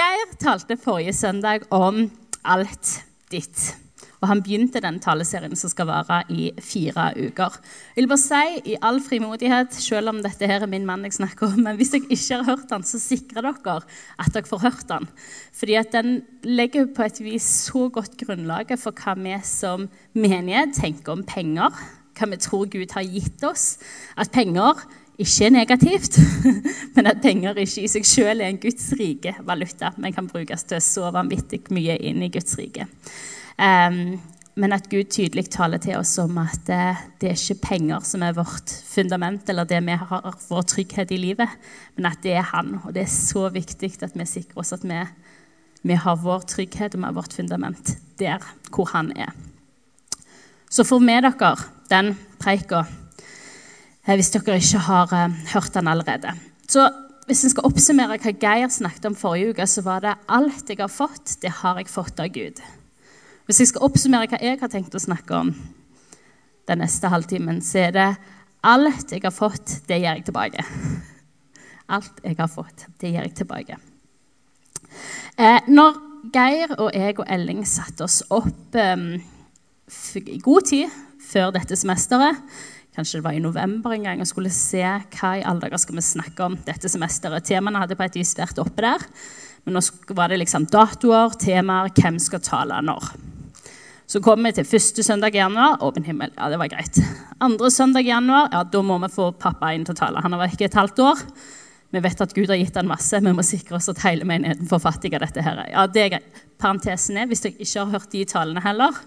Geir talte forrige søndag om alt ditt. Og han begynte den taleserien som skal vare i fire uker. Jeg vil bare si i all frimodighet, selv om dette her er min mann jeg snakker om, men hvis dere ikke har hørt den, så sikrer dere at dere får hørt den. Fordi at den legger på et vis så godt grunnlaget for hva vi som menighet tenker om penger. Hva vi tror Gud har gitt oss. At penger ikke er negativt, men at penger ikke i seg selv er en Guds rike valuta, men kan brukes til så vanvittig mye inn i Guds rike. Um, men at Gud tydelig taler til oss om at det, det, er ikke penger som er vårt fundament, eller det vi har vår trygghet i livet, men at det er Han. Og det er så viktig at vi sikrer oss at vi, vi har vår trygghet og vi har vårt fundament der hvor Han er. Så får med dere den preika eh, hvis dere ikke har uh, hørt den allerede. Så hvis en skal oppsummere hva Geir snakket om forrige uke, så var det alt jeg har fått, det har jeg fått av Gud. Hvis jeg skal oppsummere hva jeg har tenkt å snakke om den neste halvtimen, så er det alt jeg har fått, det gir jeg tilbake. Alt jeg har fått, det gir jeg tilbake. Eh, når Geir og jeg og Elling satte oss opp eh, i god tid før dette semesteret Kanskje det var i november en gang og skulle se hva i alle dager skal vi snakke om dette semesteret. Temaene hadde på et vis vært oppe der, men nå var det liksom datoer, temaer, hvem skal tale når. Så kommer vi til første søndag i januar. Åpen himmel. Ja, det var greit. Andre søndag i januar, ja, da må vi få pappa inn til å tale. Han har vært ikke et halvt år. Vi vet at Gud har gitt han masse. Vi må sikre oss at hele menigheten får fattig av dette. her. Ja, det er greit. Parentesen er, hvis dere ikke har hørt de talene heller,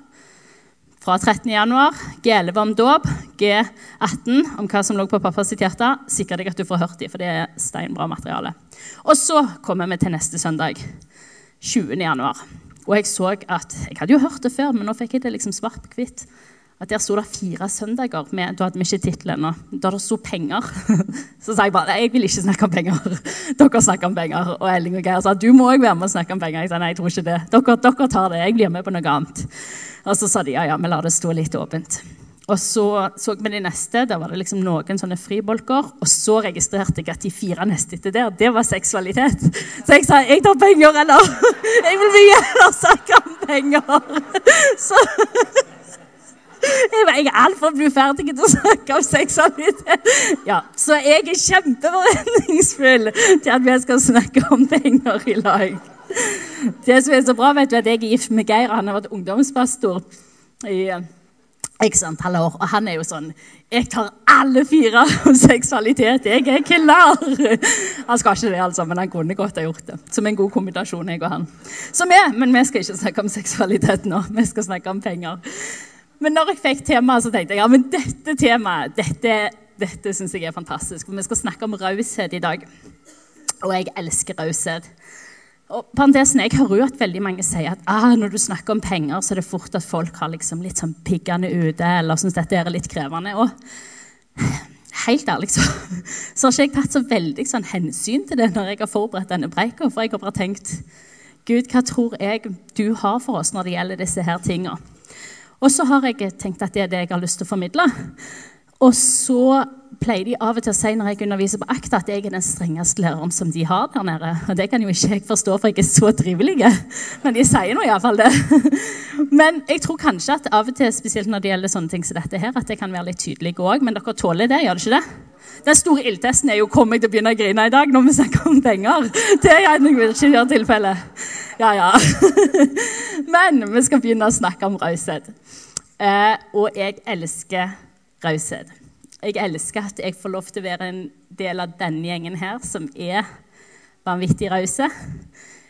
fra 13. januar, G11 om dåp, G18 om hva som lå på pappas hjerte, sikre deg at du får hørt dem, for det er steinbra materiale. Og så kommer vi til neste søndag, 20. januar. Og jeg så at Jeg hadde jo hørt det før, men nå fikk jeg det liksom svart på hvitt. At der sto det fire søndager med Da hadde vi ikke tittel ennå. Da det sto penger. Så sa jeg bare jeg vil ikke snakke om penger. Dere snakker om penger. Og Elling og Geir sa du må òg være med og snakke om penger. Jeg sa nei, jeg tror ikke det. Dere, dere tar det. Jeg blir med på noe annet. Og så sa de ja, ja, vi lar det stå litt åpent. Og så så vi de neste. Der var det liksom noen sånne fribolker. Og så registrerte jeg at de fire neste etter der, det var seksualitet. Så jeg sa jeg tar penger, eller Jeg vil mye heller snakke om penger. Så jeg, er altfor bluferdig til å snakke om seksualitet. Ja, så jeg er kjempeforventningsfull til at vi skal snakke om penger i lag. Det som er så bra, vet du, at jeg er gift med Geir, han har vært ungdomspastor i X antall år. Og han er jo sånn Jeg tar alle fire om seksualitet. Jeg er klar! Han skal ikke det, altså, men han kunne godt ha gjort det. Som en god kombinasjon, jeg og han. Som er, Men vi skal ikke snakke om seksualitet nå. Vi skal snakke om penger. Men når jeg fikk temaet, så tenkte jeg ja, men dette temaet dette, dette syns jeg er fantastisk. For vi skal snakke om raushet i dag. Og jeg elsker raushet. Og parentesen, Jeg hører jo at veldig mange sier at ah, når du snakker om penger, så er det fort at folk har liksom litt sånn piggene ute eller syns dette er litt krevende. Og helt ærlig så, så har ikke jeg tatt så veldig sånn hensyn til det når jeg har forberedt denne preika. For jeg har bare tenkt Gud, hva tror jeg du har for oss når det gjelder disse her tinga? Og så har jeg tenkt at det er det jeg har lyst til å formidle. Og så pleier de av og til å si når jeg underviser på ACTA, at jeg er den strengeste læreren som de har der nede. Og det kan jo ikke jeg forstå, for jeg er så trivelig. Men de sier nå iallfall det. Men jeg tror kanskje at av og til, spesielt når det gjelder sånne ting som dette her, at jeg kan være litt tydelig òg. Men dere tåler det, gjør dere ikke det? Den store ildtesten er jo kommer jeg til å begynne å grine i dag når vi snakker om penger. Det er jeg ikke gjøre tilfellet. Ja, ja. Men vi skal begynne å snakke om raushet. Eh, og jeg elsker raushet. Jeg elsker at jeg får lov til å være en del av denne gjengen her, som er vanvittig rause.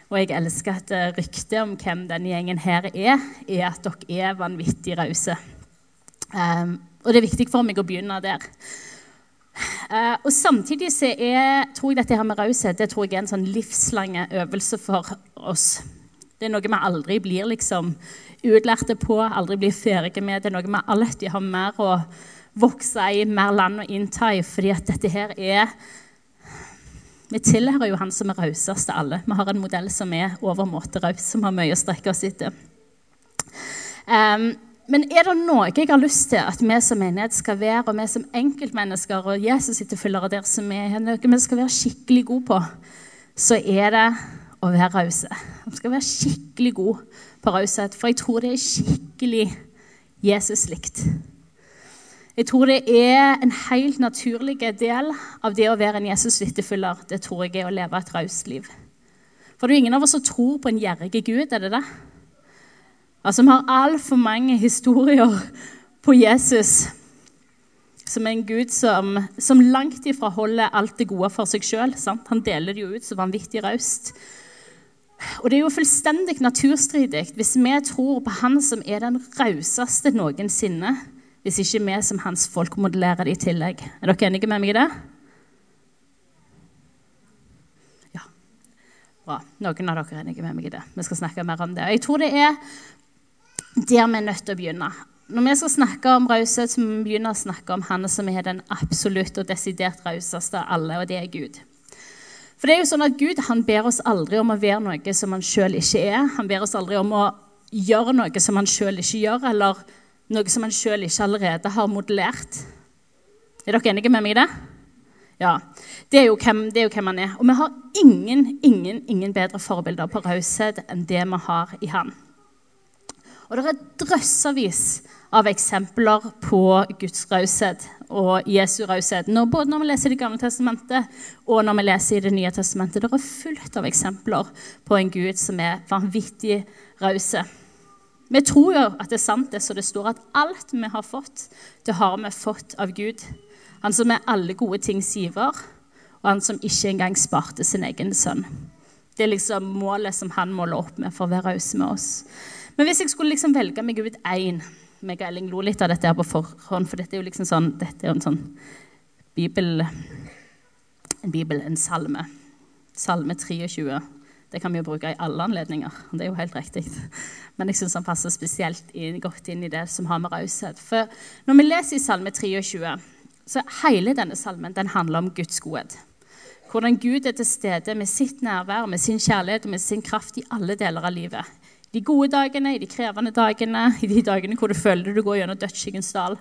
Og jeg elsker at eh, ryktet om hvem denne gjengen her er, er at dere er vanvittig rause. Um, og det er viktig for meg å begynne der. Uh, og samtidig så er, tror jeg dette her med raushet det tror jeg er en sånn livslang øvelse for oss. Det er noe vi aldri blir liksom utlærte på, aldri blir ferdige med. Det er noe vi alltid har mer å vokse i, mer land å innta i, fordi at dette her er Vi tilhører jo han som er rausest av alle. Vi har en modell som er overmåte raus, som har mye å strekke oss etter. Um, men er det noe jeg har lyst til at vi som menighet skal være, og vi som enkeltmennesker og Jesus etterfølgere der som er noe vi skal være skikkelig gode på, så er det å være rause. Vi skal være skikkelig gode på raushet, for jeg tror det er skikkelig Jesus-likt. Jeg tror det er en helt naturlig del av det å være en Jesus-vitnefølger. Det tror jeg er å leve et raust liv. For det er jo ingen av oss som tror på en gjerrig Gud, er det det? Altså, Vi har altfor mange historier på Jesus som er en Gud som, som langt ifra holder alt det gode for seg sjøl. Han deler det jo ut så vanvittig raust. Og det er jo fullstendig naturstridig hvis vi tror på Han som er den rauseste noensinne hvis ikke vi som hans folk modellerer det i tillegg. Er dere enige med meg i det? Ja. Bra. Noen av dere er enige med meg i det. Vi skal snakke mer om det. Jeg tror det er der vi er nødt til å begynne. Når vi skal snakke om raushet, så må vi begynne å snakke om han som er den absolutt og desidert rauseste av alle, og det er Gud. For det er jo sånn at Gud han ber oss aldri om å være noe som han sjøl ikke er. Han ber oss aldri om å gjøre noe som han sjøl ikke gjør, eller noe som han sjøl ikke allerede har modellert. Er dere enige med meg i det? Ja. Det er, hvem, det er, jo hvem, han er. Og vi har ingen, ingen, ingen bedre forbilder på raushet enn det vi har i han. Og det er drøssevis av eksempler på Guds raushet og Jesu raushet. Både når vi leser Det gamle testamentet og når vi leser i Det nye testamentet. Det er fullt av eksempler på en Gud som er vanvittig rause. Vi tror jo at det er sant, det som det står, at alt vi har fått, det har vi fått av Gud. Han som er alle gode tings giver, og han som ikke engang sparte sin egen sønn. Det er liksom målet som han måler opp med for å være raus med oss. Men hvis jeg skulle liksom velge meg ut én meg og Elling lo litt av dette her på forhånd, for dette er jo liksom sånn, dette er en sånn bibel, en bibel, en salme. Salme 23. Det kan vi jo bruke i alle anledninger. Det er jo helt riktig. Men jeg syns han passer spesielt godt inn i det som har med raushet. For når vi leser i Salme 23, så hele denne salmen den handler om Guds godhet. Hvordan Gud er til stede med sitt nærvær, med sin kjærlighet og med sin kraft i alle deler av livet. De gode dagene, i de krevende dagene, i de dagene hvor du føler du går gjennom dødsskyggens dal.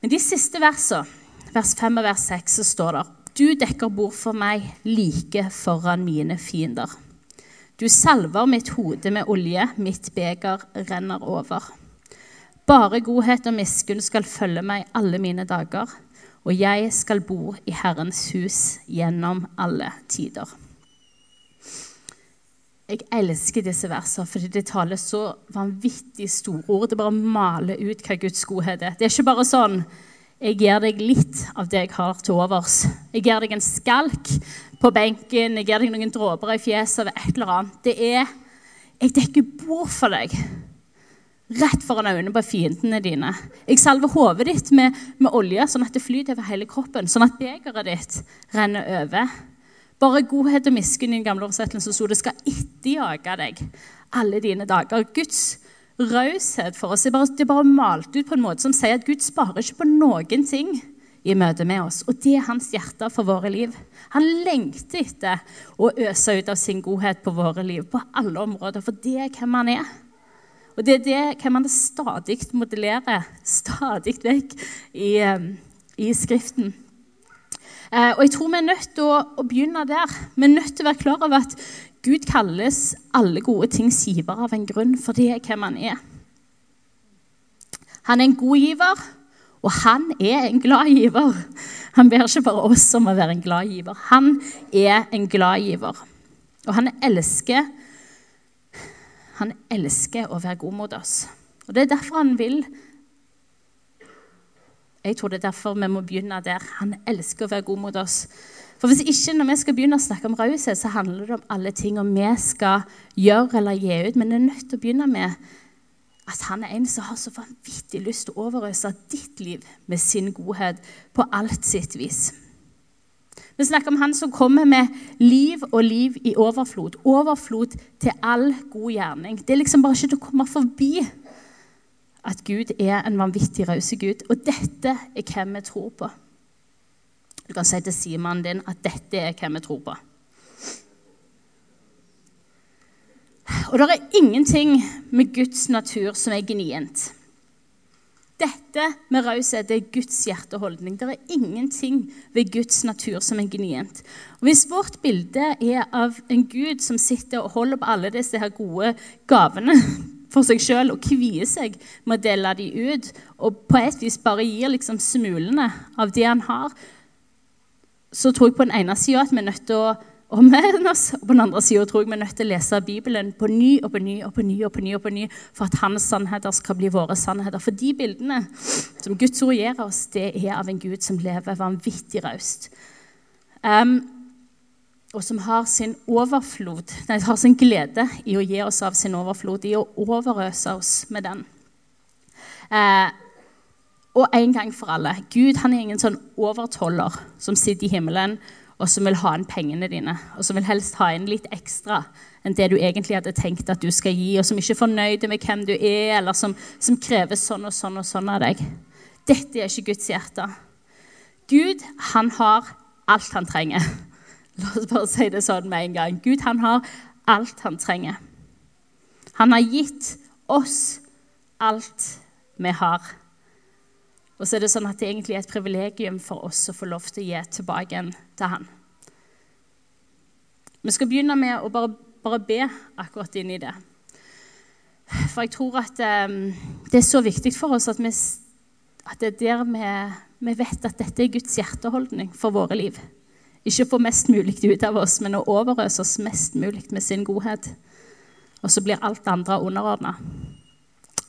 Men de siste versene, vers 5 og vers 6, så står det du dekker bord for meg like foran mine fiender. Du salver mitt hode med olje, mitt beger renner over. Bare godhet og miskunn skal følge meg alle mine dager, og jeg skal bo i Herrens hus gjennom alle tider. Jeg elsker disse versene fordi de taler så vanvittig store ord. Det bare maler ut hva Guds godhet er. Det er ikke bare sånn jeg gir deg litt av det jeg har til overs. Jeg gir deg en skalk på benken, jeg gir deg noen dråper i fjeset eller et eller annet. Det er Jeg dekker bord for deg. Rett foran øynene på fiendene dine. Jeg salver hodet ditt med, med, olje, sånn at det flyter over hele kroppen. Sånn at begeret ditt renner over. Bare godhet og miskunn i den gamle oversettelsen sto det skal etterjage deg alle dine dager. Guds raushet for oss. Det er, bare, det er bare malt ut på en måte som sier at Gud sparer ikke på noen ting i møte med oss. Og det er hans hjerte for våre liv. Han lengter etter å øse ut av sin godhet på våre liv på alle områder, for det er hvem han er. Og det er det hvem han stadig modellerer stadig vekk i, eh, i Skriften. Eh, og jeg tror vi er nødt til å, å, begynne der. Vi er nødt til å være klar over at Gud kalles alle gode tings giver av en grunn, for det er hvem han er. Han er en god giver, og han er en glad giver. Han ber ikke bare oss om å være en glad giver. Han er en glad giver. Og han elsker Han elsker å være god mot oss. Og Det er derfor han vil Jeg tror det er derfor vi må begynne der. Han elsker å være god mot oss. For hvis ikke, Når vi skal begynne å snakke om raushet, så handler det om alle tingene vi skal gjøre eller gi ut. Men det er nødt til å begynne med at han er en som har så vanvittig lyst til å overøse ditt liv med sin godhet på alt sitt vis. Vi snakker om han som kommer med liv og liv i overflod. Overflod til all god gjerning. Det er liksom bare ikke til å komme forbi at Gud er en vanvittig raus Gud. Og dette er hvem vi tror på. Du kan si til simannen din at dette er hva vi tror på. Og det er ingenting med Guds natur som er gnient. Dette med raushet er Guds hjerteholdning. Det er ingenting ved Guds natur som er gnient. Og Hvis vårt bilde er av en Gud som sitter og holder på alle disse her gode gavene for seg sjøl og kvier seg med å dele de ut, og på et vis bare gir liksom smulene av det han har, så tror jeg på den ene sida at vi er nødt til å omvende oss. Og på den andre sida tror jeg vi er nødt til å lese Bibelen på ny og på ny og på ny og på ny, og på ny for at hans sannheter skal bli våre sannheter. For de bildene som Guds ord gir oss, det er av en Gud som lever vanvittig raust. Um, og som har sin overflod, nei, har sin glede i å gi oss av sin overflod, i å overøse oss med den. Eh, og en gang for alle Gud han er ingen sånn overtoller som sitter i himmelen og som vil ha inn pengene dine, og som vil helst ha inn litt ekstra enn det du egentlig hadde tenkt at du skal gi, og som ikke er fornøyd med hvem du er, eller som, som krever sånn og sånn og sånn av deg. Dette er ikke Guds hjerte. Gud, han har alt han trenger. La oss bare si det sånn med en gang. Gud, han har alt han trenger. Han har gitt oss alt vi har. Og så er det sånn at det egentlig er et privilegium for oss å få lov til å gi tilbake igjen til han. Vi skal begynne med å bare, bare be akkurat inn i det. For jeg tror at um, det er så viktig for oss at, vi, at det er der vi, vi, vet at dette er Guds hjerteholdning for våre liv. Ikke å få mest mulig ut av oss, men å overøse oss mest mulig med sin godhet. Og så blir alt andre underordna.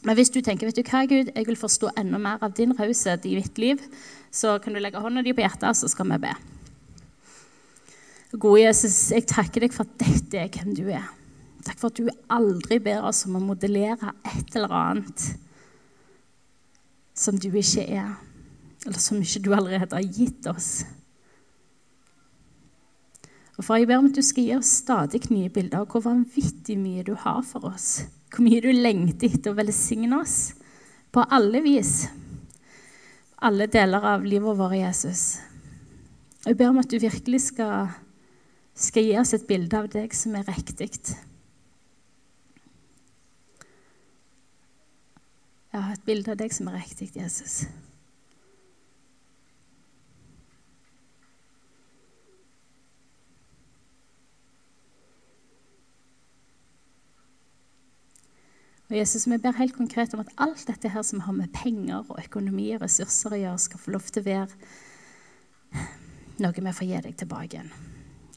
Men hvis du tenker vet du hva, Gud, jeg vil forstå enda mer av din raushet i mitt liv, så kan du legge hånda di på hjertet, så skal vi be. Gode Jesus, jeg takker deg for at dette er hvem du er. Takk for at du aldri ber oss om å modellere et eller annet som du ikke er, eller som ikke du allerede har gitt oss. Og for Jeg ber om at du skal gi oss stadig nye bilder av hvor vanvittig mye du har for oss hvor mye du lengter etter å velsigne oss på alle vis. Alle deler av livet vårt, Jesus. Jeg ber om at du virkelig skal, skal gi oss et bilde av deg som er riktig. Ja, et bilde av deg som er riktig, Jesus. Og Jesus, Vi ber helt konkret om at alt dette her som har med penger og økonomi og ressurser å gjøre, skal få lov til å være noe vi får gi deg tilbake igjen.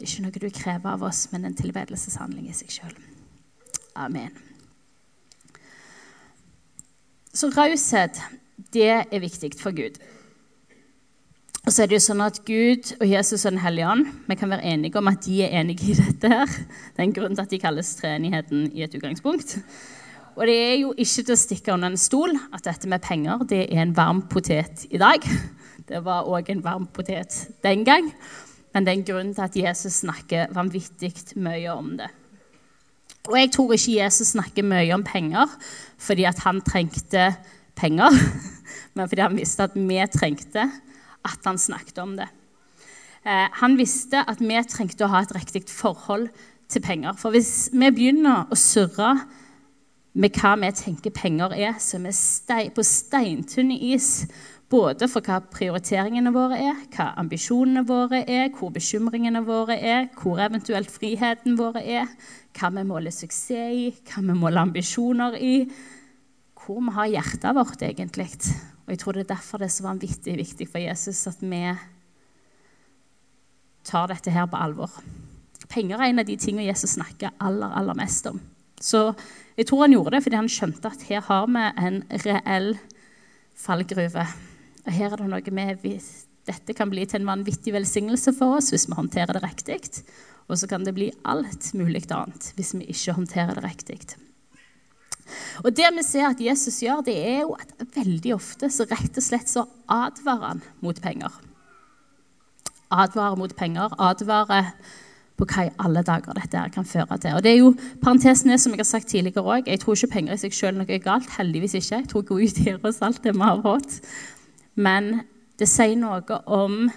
Ikke noe du krever av oss, men en tilbedelseshandling i seg sjøl. Amen. Så raushet, det er viktig for Gud. Og så er det jo sånn at Gud og Jesus og Den hellige ånd vi kan være enige om at de er enige i dette. her. Det er en grunn til at de kalles treenigheten i et utgangspunkt. Og det er jo ikke til å stikke under en stol at dette med penger det er en varm potet i dag. Det var òg en varm potet den gang. Men det er en grunn til at Jesus snakker vanvittig mye om det. Og jeg tror ikke Jesus snakker mye om penger fordi at han trengte penger, men fordi han visste at vi trengte at han snakket om det. Eh, han visste at vi trengte å ha et riktig forhold til penger. For hvis vi begynner å surre med hva vi tenker penger er, så er vi stein, på steintynn is. Både for hva prioriteringene våre er, hva ambisjonene våre er, hvor bekymringene våre er, hvor eventuelt friheten våre er, hva vi måler suksess i, hva vi måler ambisjoner i. Hvor vi har hjertet vårt, egentlig. Og jeg tror det er derfor det er så vanvittig viktig for Jesus at vi tar dette her på alvor. Penger er en av de tingene Jesus snakker aller, aller mest om. Så jeg tror han gjorde det fordi han skjønte at her har vi en reell fallgruve. Og her er det noe med Dette kan bli til en vanvittig velsignelse for oss hvis vi håndterer det riktig. Og så kan det bli alt mulig annet hvis vi ikke håndterer det riktig. Og det vi ser at Jesus gjør, det er jo at veldig ofte så rett og slett så advarer han mot penger. Advarer mot penger, advarer på hva i alle dager dette her kan føre til. Og det er jo parentesen er, som jeg har sagt tidligere også, Jeg tror ikke penger i seg selv noe galt. Heldigvis ikke. Jeg tror Gud gir oss alt det vi har fått. Men det sier noe om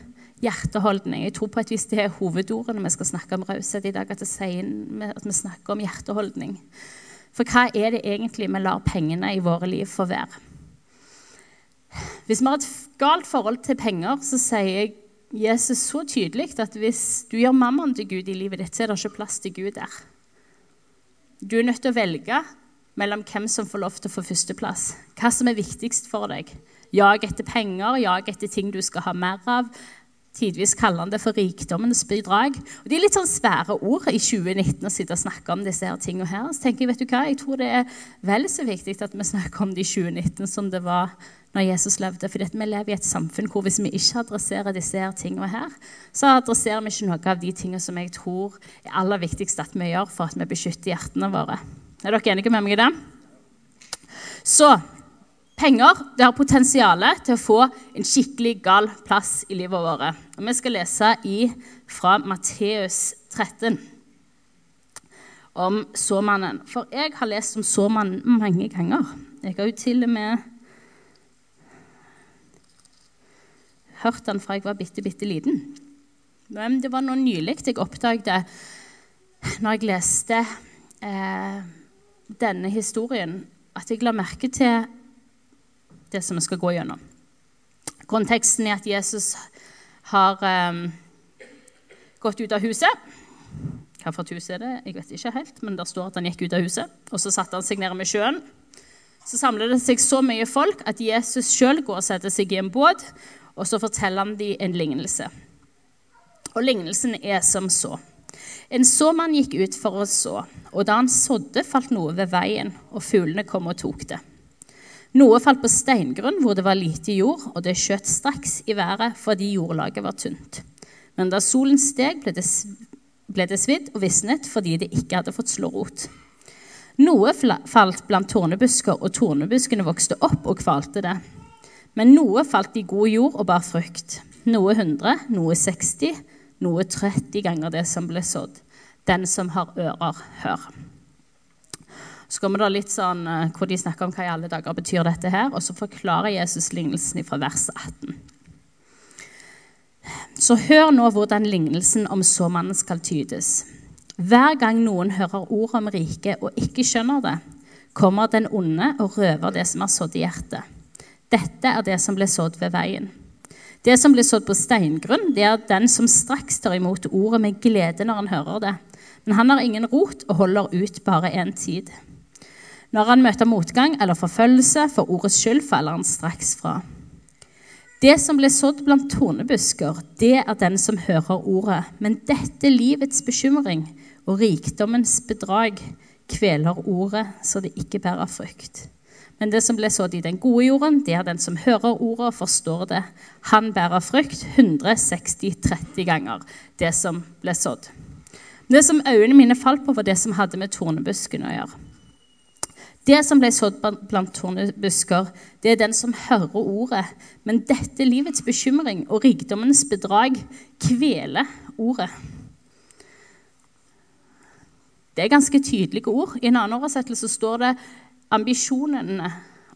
hjerteholdning. Jeg tror på et vis det er hovedordene vi skal snakke om raushet i dag. At, det sier, at vi snakker om hjerteholdning. For hva er det egentlig vi lar pengene i våre liv få være? Hvis vi har et galt forhold til penger, så sier Jesus så tydelig at hvis du gjør mammaen til Gud i livet ditt, så er det ikke plass til Gud der. Du er nødt til å velge mellom hvem som får lov til å få førsteplass. Hva som er viktigst for deg. Jag etter penger, jag etter ting du skal ha mer av. Tidvis kaller han det for rikdommens bidrag. Og Det er litt sånn svære ord i 2019 å sitte og snakke om disse her tingene her. Så tenker jeg, vet du hva, jeg tror det er vel så viktig at vi snakker om det i 2019 som det var når Jesus levde. For vi lever i et samfunn hvor hvis vi ikke adresserer disse her tingene her, så adresserer vi ikke noe av de tingene som jeg tror er aller viktigst at vi gjør for at vi beskytter hjertene våre. Er dere enige med meg i det? Så Penger det har potensial til å få en skikkelig gal plass i livet vårt. Og Vi skal lese i, fra Matteus 13 om såmannen. For jeg har lest om såmannen mange ganger. Jeg har jo til og med hørt den fra jeg var bitte, bitte liten. Men det var noe nylig jeg oppdaget når jeg leste eh, denne historien, at jeg la merke til det som vi skal gå gjennom. Konteksten er at Jesus har um, gått ut av huset. For hus er det? Jeg vet ikke helt, men der står at han gikk ut av huset. Og så satte han seg nede med sjøen. Så samler det seg så mye folk at Jesus sjøl går og setter seg i en båt, og så forteller han dem en lignelse. Og lignelsen er som så. En såmann gikk ut for å så, og da han sådde, falt noe ved veien, og fuglene kom og tok det. Noe falt på steingrunn hvor det var lite jord, og det skjøt straks i været fordi jordlaget var tynt. Men da solen steg, ble det, ble det svidd og visnet fordi det ikke hadde fått slå rot. Noe falt blant tornebusker, og tornebuskene vokste opp og kvalte det. Men noe falt i god jord og bar frukt. Noe 100, noe 60, noe 30 ganger det som ble sådd. Den som har ører, hør. Så kommer det litt sånn, uh, hvor de snakker om hva i alle dager betyr dette her, og så forklarer Jesus lignelsen fra vers 18. Så hør nå hvordan lignelsen om såmannen skal tydes. Hver gang noen hører ord om riket og ikke skjønner det, kommer den onde og røver det som er sådd i hjertet. Dette er det som ble sådd ved veien. Det som ble sådd på steingrunn, det er den som straks tar imot ordet med glede når han hører det. Men han har ingen rot og holder ut bare en tid. Når han møter motgang eller forfølgelse for ordets skyld, faller han straks fra. Det som ble sådd blant tornebusker, det er den som hører ordet. Men dette livets bekymring og rikdommens bedrag kveler ordet så det ikke bærer frukt. Men det som ble sådd i den gode jorden, det er den som hører ordet og forstår det. Han bærer frukt 160-30 ganger det som ble sådd. Det som øynene mine falt på, var det som hadde med tornebusken å gjøre. Det som ble sådd blant tornebusker, det er den som hører ordet. Men dette livets bekymring og rikdommens bedrag kveler ordet. Det er ganske tydelige ord. I en annen oversettelse står det ambisjonene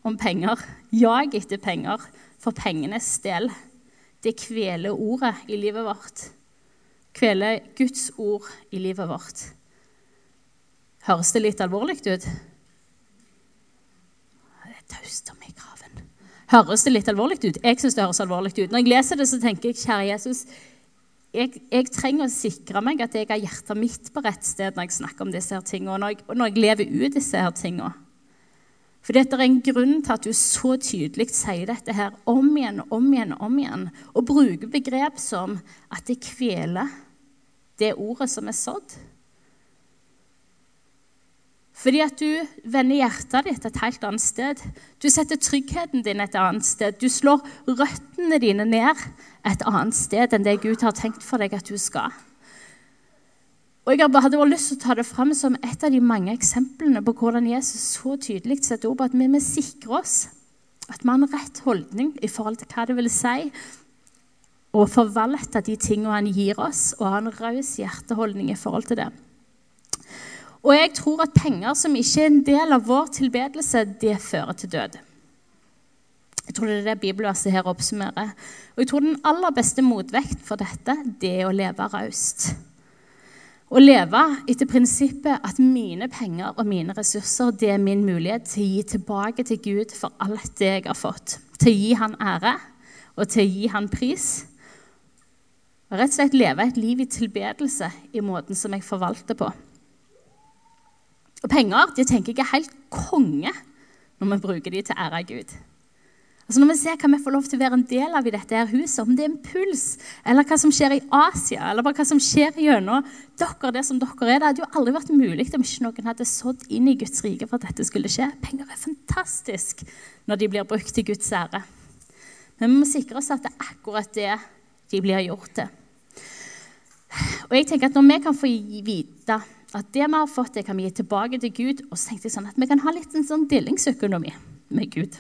om penger. Jag etter penger for pengenes del. Det kveler ordet i livet vårt. Kveler Guds ord i livet vårt. Høres det litt alvorlig ut? Taust om i graven. Høres det litt alvorlig ut? Jeg syns det høres alvorlig ut. Når jeg leser det, så tenker jeg, kjære Jesus, jeg, jeg, trenger å sikre meg at jeg har hjertet mitt på rett sted når jeg snakker om disse her tingene, og når jeg, når jeg lever ut disse her tingene. For dette er en grunn til at du så tydelig sier dette her om igjen om igjen om igjen, og bruker begrep som at det kveler det ordet som er sådd. Fordi at du vender hjertet ditt et helt annet sted. Du setter tryggheten din et annet sted. Du slår røttene dine ned et annet sted enn det Gud har tenkt for deg at du skal. Og Jeg hadde bare lyst til å ta det fram som et av de mange eksemplene på hvordan Jesus så tydelig setter ord på at vi må sikre oss at vi har en rett holdning i forhold til hva det vil si å forvalte de tingene han gir oss, og ha en raus hjerteholdning i forhold til det. Og jeg tror at penger som ikke er en del av vår tilbedelse, det fører til død. Jeg tror det er det bibelverset her oppsummerer. Og jeg tror den aller beste motvekt for dette, det er å leve raust. Å leve etter prinsippet at mine penger og mine ressurser det er min mulighet til å gi tilbake til Gud for alt det jeg har fått. til å gi han ære og til å gi han pris. Og rett og slett leve et liv i tilbedelse i måten som jeg forvalter på. Og penger det tenker er helt konge når vi bruker de til ære av Gud. Altså Når vi ser hva vi får lov til å være en del av i dette her huset, om det er en puls, eller hva som skjer i Asia, eller bare hva som skjer gjennom dere, det som dere er, det hadde jo aldri vært mulig om ikke noen hadde sådd inn i Guds rike for at dette skulle skje. Penger er fantastisk når de blir brukt til Guds ære. Men vi må sikre oss at det er akkurat det de blir gjort til. Og jeg tenker at Når vi kan få vite at det vi har fått, det kan vi gi tilbake til Gud, og så tenkte jeg sånn at vi kan ha litt en sånn delingsøkonomi med Gud.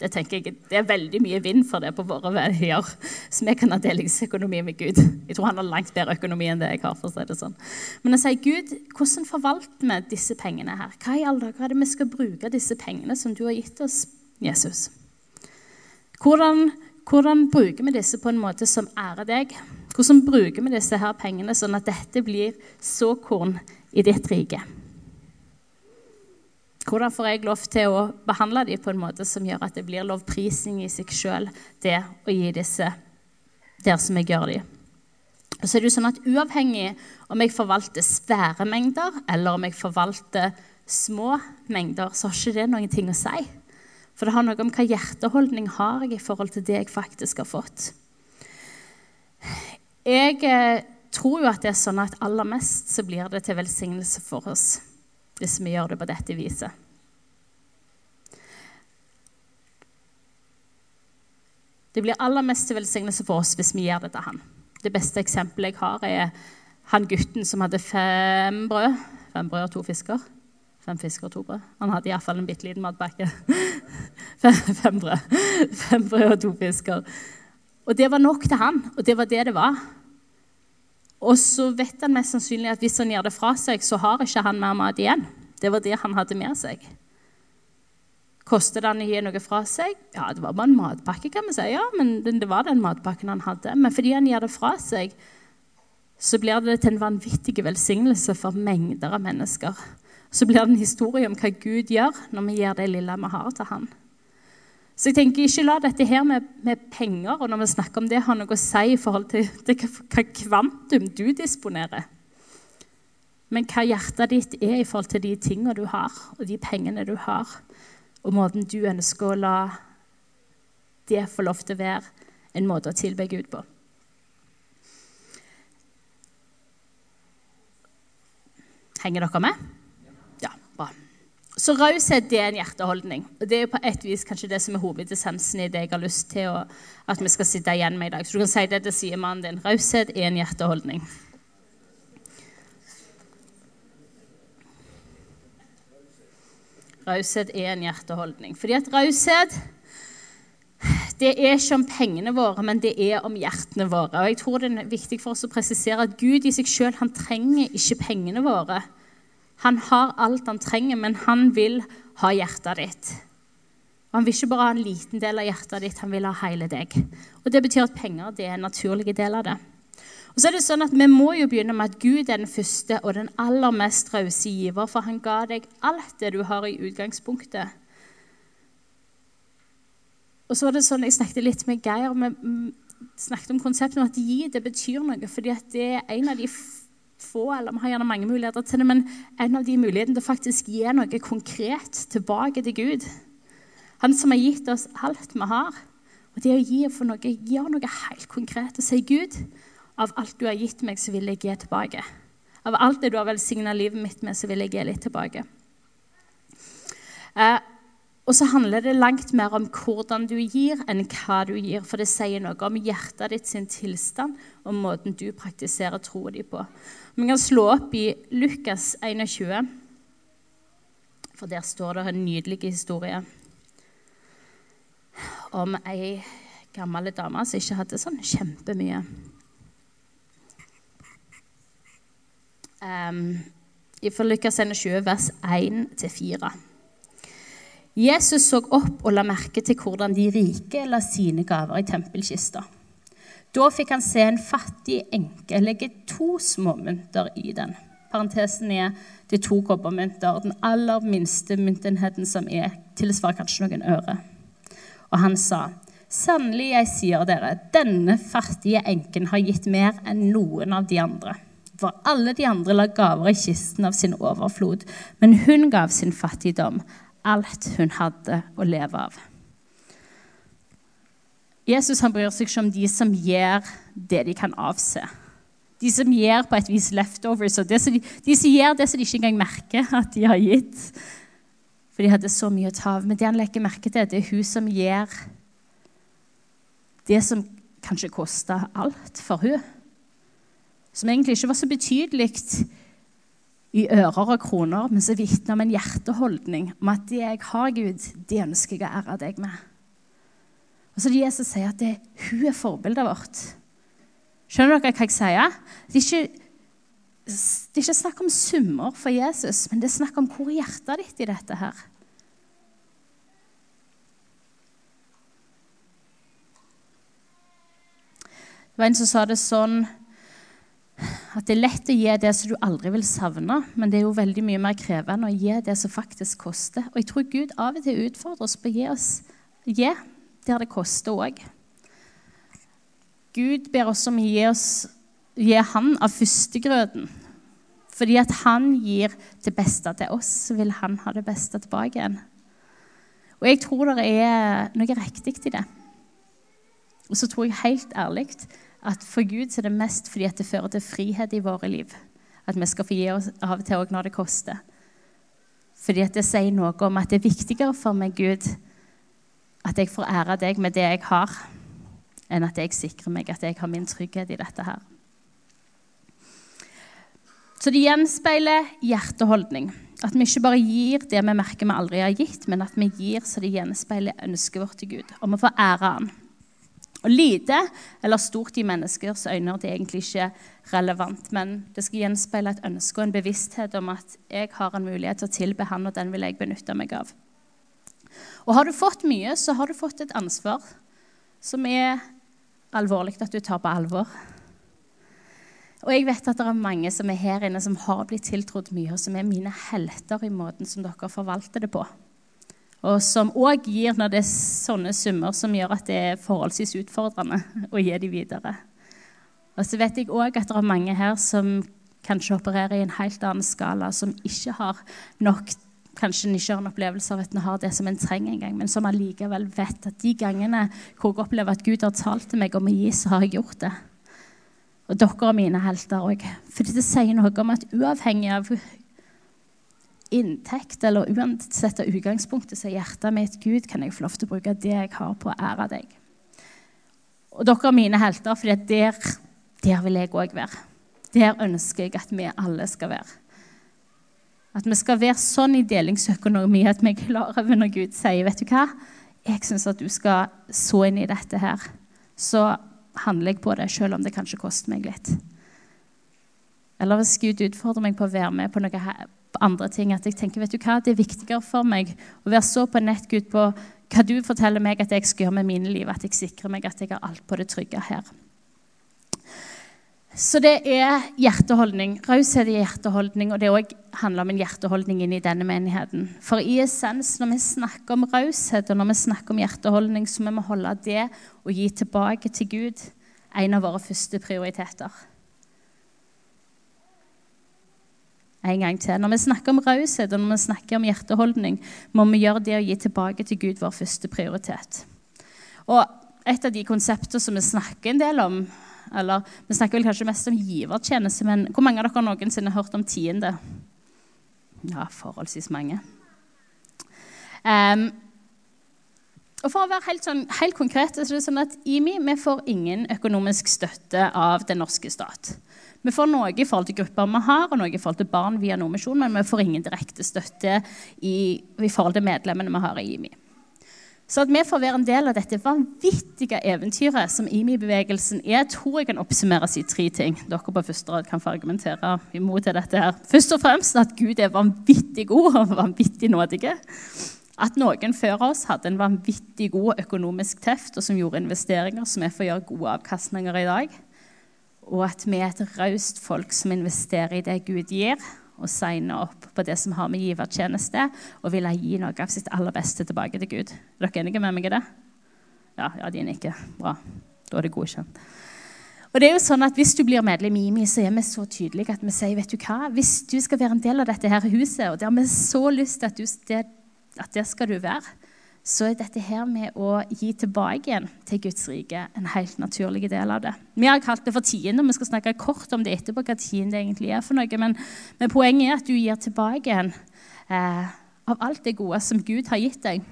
Det tenker jeg, det er veldig mye vind for det på våre veier. Så vi kan ha delingsøkonomi med Gud. Jeg tror han har langt bedre økonomi enn det jeg har. for å si det sånn. Men jeg sier, Gud, hvordan forvalter vi disse pengene her? Hva i alle dager er det vi skal bruke disse pengene som du har gitt oss, Jesus? Hvordan, hvordan bruker vi disse på en måte som ærer deg? Hvordan bruker vi disse her pengene sånn at dette blir såkorn i ditt rike? Hvordan får jeg lov til å behandle dem på en måte som gjør at det blir lovprisning i seg sjøl, det å gi disse der som jeg gjør dem? Og så er det jo sånn at Uavhengig om jeg forvalter svære mengder eller om jeg forvalter små mengder, så har ikke det noen ting å si. For det har noe om hva hjerteholdning har jeg i forhold til det jeg faktisk har fått. Jeg eh, tror jo at det er sånn at aller mest så blir det til velsignelse for oss hvis vi gjør det på dette viset. Det blir aller mest til velsignelse for oss hvis vi gjør det til han. Det beste eksempelet jeg har, er han gutten som hadde fem brød. Fem brød og to fisker. Fem fisker og to brød. Han hadde iallfall en bitte liten matpakke. fem, fem, brød. Fem brød og to fisker. Og det var nok til han, og det var det det var. Og så vet han mest sannsynlig at hvis han gjør det fra seg, så har ikke han mer mat igjen. Det var det han hadde med seg. Kostet han å gi noe fra seg? Ja, det var bare en matpakke, kan vi si. Ja, men det var den matpakken han hadde. Men fordi han gir det fra seg, så blir det til en vanvittig velsignelse for mengder av mennesker. Så blir det en historie om hva Gud gjør når vi gir det lille vi har, til han. Så jeg tenker ikke la dette her med, med, penger og når vi snakker om det, ha noe å si i forhold til, til hva kvantum du disponerer. Men hva hjertet ditt er i forhold til de tingene du har, og de pengene du har, og måten du ønsker å la det få lov til å være en måte å tilbe Gud på. Henger dere med? Så raushet er en hjerteholdning. Og det er på et vis kanskje det som er hovedessensen i det jeg har lyst til å, at vi skal sitte igjen med i dag. Så du kan si det til sidemannen din. Raushet er en hjerteholdning. Raushet er en hjerteholdning. Fordi at raushet det er ikke om pengene våre, men det er om hjertene våre. Og jeg tror det er viktig for oss å presisere at Gud i seg sjøl trenger ikke pengene våre. Han har alt han trenger, men han vil ha hjertet ditt. Og Han vil ikke bare ha en liten del av hjertet ditt, han vil ha hele deg. Og Det betyr at penger det er en naturlig del av det. Og så er det sånn at Vi må jo begynne med at Gud er den første og den aller mest rause giver, for han ga deg alt det du har i utgangspunktet. Og så var det sånn, Jeg snakket litt med Geir vi snakket om konseptet om at gi det betyr noe. fordi at det er en av de få, eller vi har gjerne mange muligheter til det, men en av de mulighetene til å faktisk gi noe konkret tilbake til Gud. Han som har gitt oss alt vi har. Og det å gi for noe, gjøre noe helt konkret og si Gud, av alt du har gitt meg, så vil jeg gi tilbake. Av alt det du har velsigna livet mitt med, så vil jeg gi litt tilbake. Eh, og så handler det langt mer om hvordan du gir, enn hva du gir. For det sier noe om hjertet ditt sin tilstand og måten du praktiserer troen din på. Vi kan slå opp i Lukas 21, for der står det en nydelig historie om ei gammel dame som ikke hadde sånn kjempemye. Um, fra Lukas 21, vers 1-4. Jesus så opp og la merke til hvordan de rike la sine gaver i tempelkista. Da fikk han se en fattig enke legge to småmynter i den. Parentesen er de to kobbermynter. Den aller minste myntenheten som er, tilsvarer kanskje noen øre. Og han sa, Sannelig, jeg sier dere, denne fattige enken har gitt mer enn noen av de andre. For alle de andre la gaver i kisten av sin overflod, men hun gav sin fattigdom, alt hun hadde å leve av. Jesus han bryr seg ikke om de som gjør det de kan avse. De som gjør på et vis leftovers. og de, de som gjør det som de ikke engang merker at de har gitt. For de hadde så mye å ta av. Men det han legger merke til, det er hun som gjør det som kanskje kosta alt for hun, som egentlig ikke var så betydelig i ører og kroner, men som vitner om en hjerteholdning om at det jeg har, Gud, det ønsker jeg å ære deg med. Og så Jesus sier at det, hun er forbildet vårt. Skjønner dere hva jeg sier? Det er, ikke, det er ikke snakk om summer for Jesus, men det er snakk om hvor er hjertet ditt i dette her. Det var en som sa det sånn at det er lett å gi det som du aldri vil savne, men det er jo veldig mye mer krevende å gi det som faktisk koster. Og jeg tror Gud av og til utfordrer oss på å gi oss gi der det koster òg. Gud ber oss om å gi, oss, gi Han av førstegrøten. Fordi at han gir det beste til oss, så vil han ha det beste tilbake igjen. Og jeg tror det er noe riktig i det. Og så tror jeg helt ærlig at for Gud er det mest fordi at det fører til frihet i våre liv. At vi skal få gi oss av og til òg når det koster. Fordi at det sier noe om at det er viktigere for meg, Gud, at jeg får ære deg med det jeg har, enn at jeg sikrer meg at jeg har min trygghet i dette her. Så det gjenspeiler hjerteholdning. At vi ikke bare gir det vi merker vi aldri har gitt, men at vi gir så det gjenspeiler ønsket vårt til Gud, om å få ære Han. Og lite eller stort i menneskers øyne det er egentlig ikke relevant, men det skal gjenspeile et ønske og en bevissthet om at jeg har en mulighet til å tilbe Han, og den vil jeg benytte meg av. Og har du fått mye, så har du fått et ansvar som er alvorlig at du tar på alvor. Og jeg vet at det er mange som er her inne som har blitt tiltrodd mye, og som er mine helter i måten som dere forvalter det på og som òg gir når det er sånne summer som gjør at det er forholdsvis utfordrende å gi de videre. Og så vet jeg òg at det er mange her som kanskje opererer i en helt annen skala, som ikke har nok kanskje ikke har en opplevelse av at en har det som en trenger engang, men som allikevel vet at de gangene hvor jeg opplever at Gud har talt til meg om å gi, så har jeg gjort det. Og dere er mine helter òg. For det sier noe om at uavhengig av inntekt, eller uansett av utgangspunktet, så er hjertet mitt Gud, kan jeg få lov til å bruke det jeg har, på å ære deg. Og dere er mine helter, for der, der vil jeg òg være. Der ønsker jeg at vi alle skal være. At vi skal være sånn i delingsøkonomi at vi er klar over når Gud sier vet du hva, jeg syns at du skal så inn i dette her. Så handler jeg på det, selv om det kanskje koster meg litt. Eller hvis Gud utfordrer meg på å være med på noe her, andre ting. At jeg tenker vet du hva, det er viktigere for meg å være så på nett, Gud, på hva du forteller meg at jeg skal gjøre med mine liv, at jeg sikrer meg at jeg har alt på det trygge her. Så det er hjerteholdning. Raushet er hjerteholdning, og det òg handler om en hjerteholdning inn i denne menigheten. For i essens, når vi snakker om raushet og når vi snakker om hjerteholdning, så må vi holde det å gi tilbake til Gud en av våre første prioriteter. En gang til. Når vi snakker om raushet og når vi snakker om hjerteholdning, må vi gjøre det å gi tilbake til Gud vår første prioritet. Og et av de konseptene som vi snakker en del om eller Vi snakker vel kanskje mest om givertjeneste, men hvor mange av dere noensinne har hørt om tiende? Ja, forholdsvis mange. Um, og for å være helt, sånn, helt konkret, så er det sånn at IMI vi får ingen økonomisk støtte av den norske stat. Vi får noe i forhold til grupper vi har, og noe i forhold til barn via Nordmisjon, men vi får ingen direkte støtte i, i forhold til medlemmene vi har i IMI. Så at vi får være en del av dette vanvittige eventyret som IMI-bevegelsen er, tror jeg kan oppsummeres i tre ting. Dere på første rad kan få argumentere imot dette. her. Først og fremst at Gud er vanvittig god og vanvittig nådige. At noen før oss hadde en vanvittig god økonomisk teft, og som gjorde investeringer som vi får gjøre gode avkastninger i dag og at vi er et raust folk som investerer i det Gud gir, og signer opp på det som har med givertjeneste, og vil gi noe av sitt aller beste tilbake til Gud. Er dere enige med meg i det? Ja, ja, de nikker. Bra. Da er det godkjent. Og det er jo sånn at Hvis du blir medlem i IMI, så er vi så tydelige at vi sier vet du hva, hvis du skal være en del av dette her huset, og det har vi så lyst til at, at det skal du være, så er dette her med å gi tilbake igjen til Guds rike en helt naturlig del av det. Vi har kalt det for tiende, og vi skal snakke kort om det etterpå, hva tiende egentlig er for noe. Men, men poenget er at du gir tilbake igjen eh, av alt det gode som Gud har gitt deg.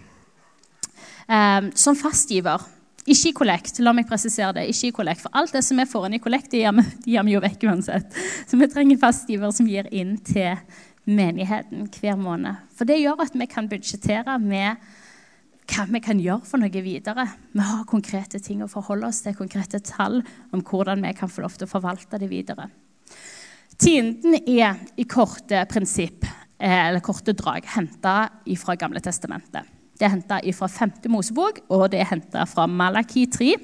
Eh, som fastgiver. Ikke i kollekt. La meg presisere det. ikke i kollekt. For alt det som er foran i kollekt, det gir vi jo vekk uansett. Så vi trenger fastgiver som gir inn til menigheten hver måned. For det gjør at vi kan budsjettere med hva vi kan gjøre for noe videre. Vi har konkrete ting å forholde oss til, konkrete tall om hvordan vi kan få lov til å forvalte det videre. Tienden er i korte prinsipp, eh, eller korte drag henta fra Gamle testamentet. Det er henta fra 5. Mosebok, og det er henta fra Malaki 3.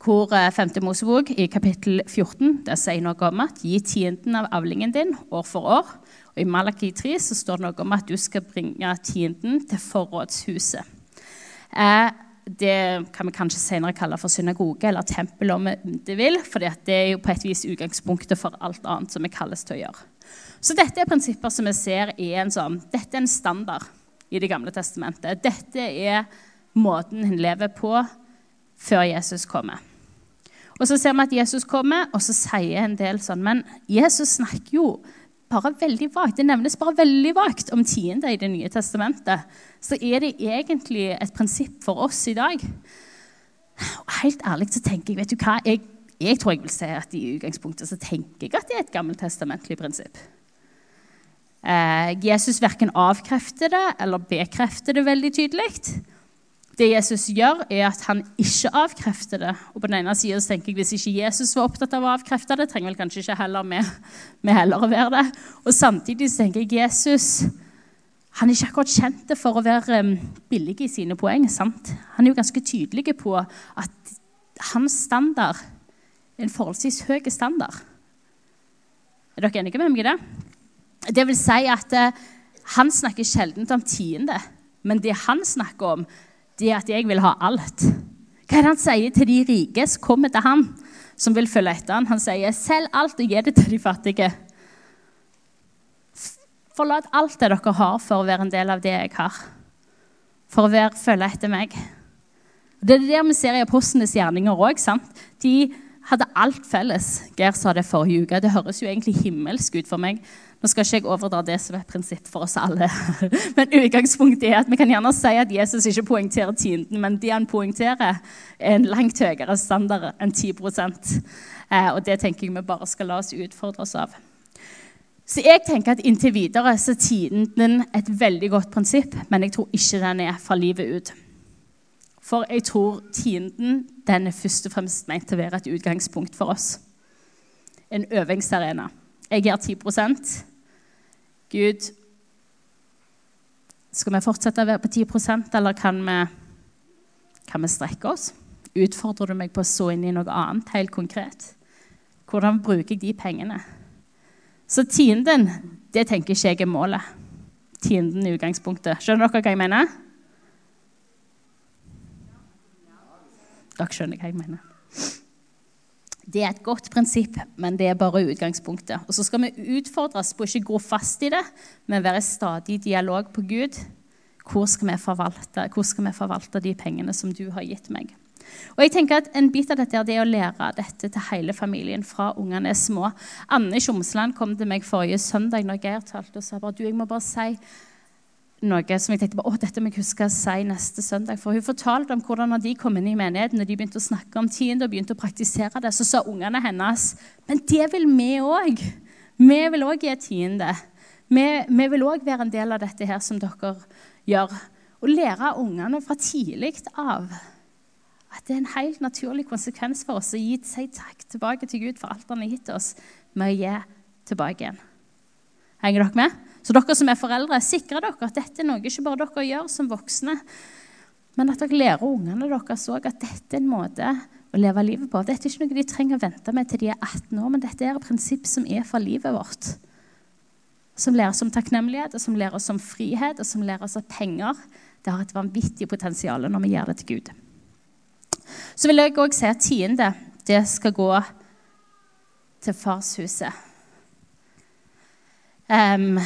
Hvor 5. Eh, Mosebok i kapittel 14 det sier noe om at gi tienden av avlingen din år for år og I Malaki 3 så står det noe om at du skal bringe tienden til forrådshuset. Eh, det kan vi kanskje senere kalle for synagoge eller tempel, om det vil, for det er jo på et vis utgangspunktet for alt annet som vi kalles til å gjøre. Så dette er prinsipper som vi ser er en sånn, dette er en standard i Det gamle testamentet. Dette er måten en lever på før Jesus kommer. Og Så ser vi at Jesus kommer, og så sier en del sånn Men Jesus snakker jo bare veldig vagt. Det nevnes bare veldig vagt om tiende i Det nye testamentet. Så er det egentlig et prinsipp for oss i dag. Helt ærlig så tenker jeg vet du hva, jeg, jeg, tror jeg vil si at i utgangspunktet så tenker jeg at det er et gammeltestamentlig prinsipp. Eh, Jesus verken avkrefter det eller bekrefter det veldig tydelig. Det Jesus gjør, er at han ikke avkrefter det. Og på den ene siden tenker jeg Hvis ikke Jesus var opptatt av å avkrefte det, trenger vel kanskje ikke heller vi, heller å være det. Og samtidig tenker jeg Jesus han er ikke akkurat kjent for å være billig i sine poeng. sant? Han er jo ganske tydelig på at hans standard er en forholdsvis høy standard. Er dere enige med meg i det? Det vil si at uh, han snakker sjelden om tiende, men det han snakker om, er at jeg vil ha alt. Hva er det han sier til de rike som kommer til ham, som vil følge etter ham? Han sier, 'Selg alt og gi det til de fattige'. Forlat alt det dere har, for å være en del av det jeg har. For å være, følge etter meg. Det er det vi ser i apostlenes gjerninger òg. De hadde alt felles. Geir sa det forrige uke. Det høres jo egentlig himmelsk ut for meg nå skal ikke jeg overdra det som et prinsipp for oss alle. Men utgangspunktet er at vi kan gjerne si at Jesus ikke poengterer tienden, men det han poengterer, er en langt høyere standard enn 10 eh, Og det tenker jeg vi bare skal la oss utfordre oss av. Så jeg tenker at Inntil videre så er tienden et veldig godt prinsipp, men jeg tror ikke den er fra livet ut. For jeg tror tienden den er først og fremst ment til å være et utgangspunkt for oss. En øvingsarena. Jeg gir 10 Gud, skal vi fortsette å være på 10% eller kan vi, kan vi strekke oss? Utfordrer du meg på å så inn i noe annet helt konkret? Hvordan bruker jeg de pengene? Så tienden, det tenker ikke jeg er målet. Tienden i utgangspunktet. Skjønner dere hva jeg mener? Dere skjønner hva jeg mener. Det er et godt prinsipp, men det er bare utgangspunktet. Og så skal vi utfordres på å ikke gå fast i det, men være stadig i dialog på Gud. Hvor skal, forvalte, hvor skal vi forvalte de pengene som du har gitt meg? Og jeg tenker at En bit av dette er det å lære dette til hele familien fra ungene er små. Anne Tjomsland kom til meg forrige søndag når Geir talte og sa bare, du, jeg må bare si noe som jeg tenkte på, å, dette må jeg huske å si neste søndag. For Hun fortalte om hvordan når de kom inn i menigheten og de begynte å snakke om tiende, og begynte å praktisere det, så sa ungene hennes men det vil vi òg. Vi vil òg gi tiende. Vi, vi vil òg være en del av dette her som dere gjør. Og lære ungene fra tidlig av at det er en helt naturlig konsekvens for oss å gi si takk tilbake til Gud for alt han har gitt oss, med å gi tilbake igjen. Henger dere med? Så dere som er foreldre, sikre dere at dette er noe ikke bare dere gjør som voksne, men at dere lærer ungene deres òg at dette er en måte å leve livet på. Dette er ikke noe de trenger å vente med til de er 18 år, men dette er et prinsipp som er for livet vårt. Som lærer oss om takknemlighet, og som lærer oss om frihet, og som lærer oss at penger det har et vanvittig potensial når vi gjør det til Gud. Så vil jeg òg si at tiende det skal gå til farshuset. Um,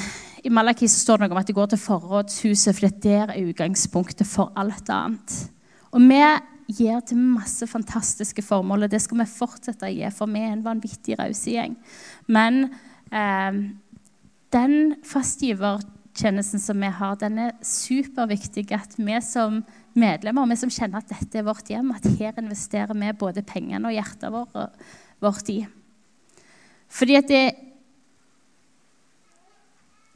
I Malaki står det noe om at det går til forrådshuset, for der er utgangspunktet for alt annet. Og vi gir til masse fantastiske formål, og det skal vi fortsette å gi, for vi er en vanvittig raus gjeng. Men um, den fastgivertjenesten som vi har, den er superviktig at vi som medlemmer, og vi som kjenner at dette er vårt hjem, at her investerer vi både pengene og hjertet vårt i. Fordi at det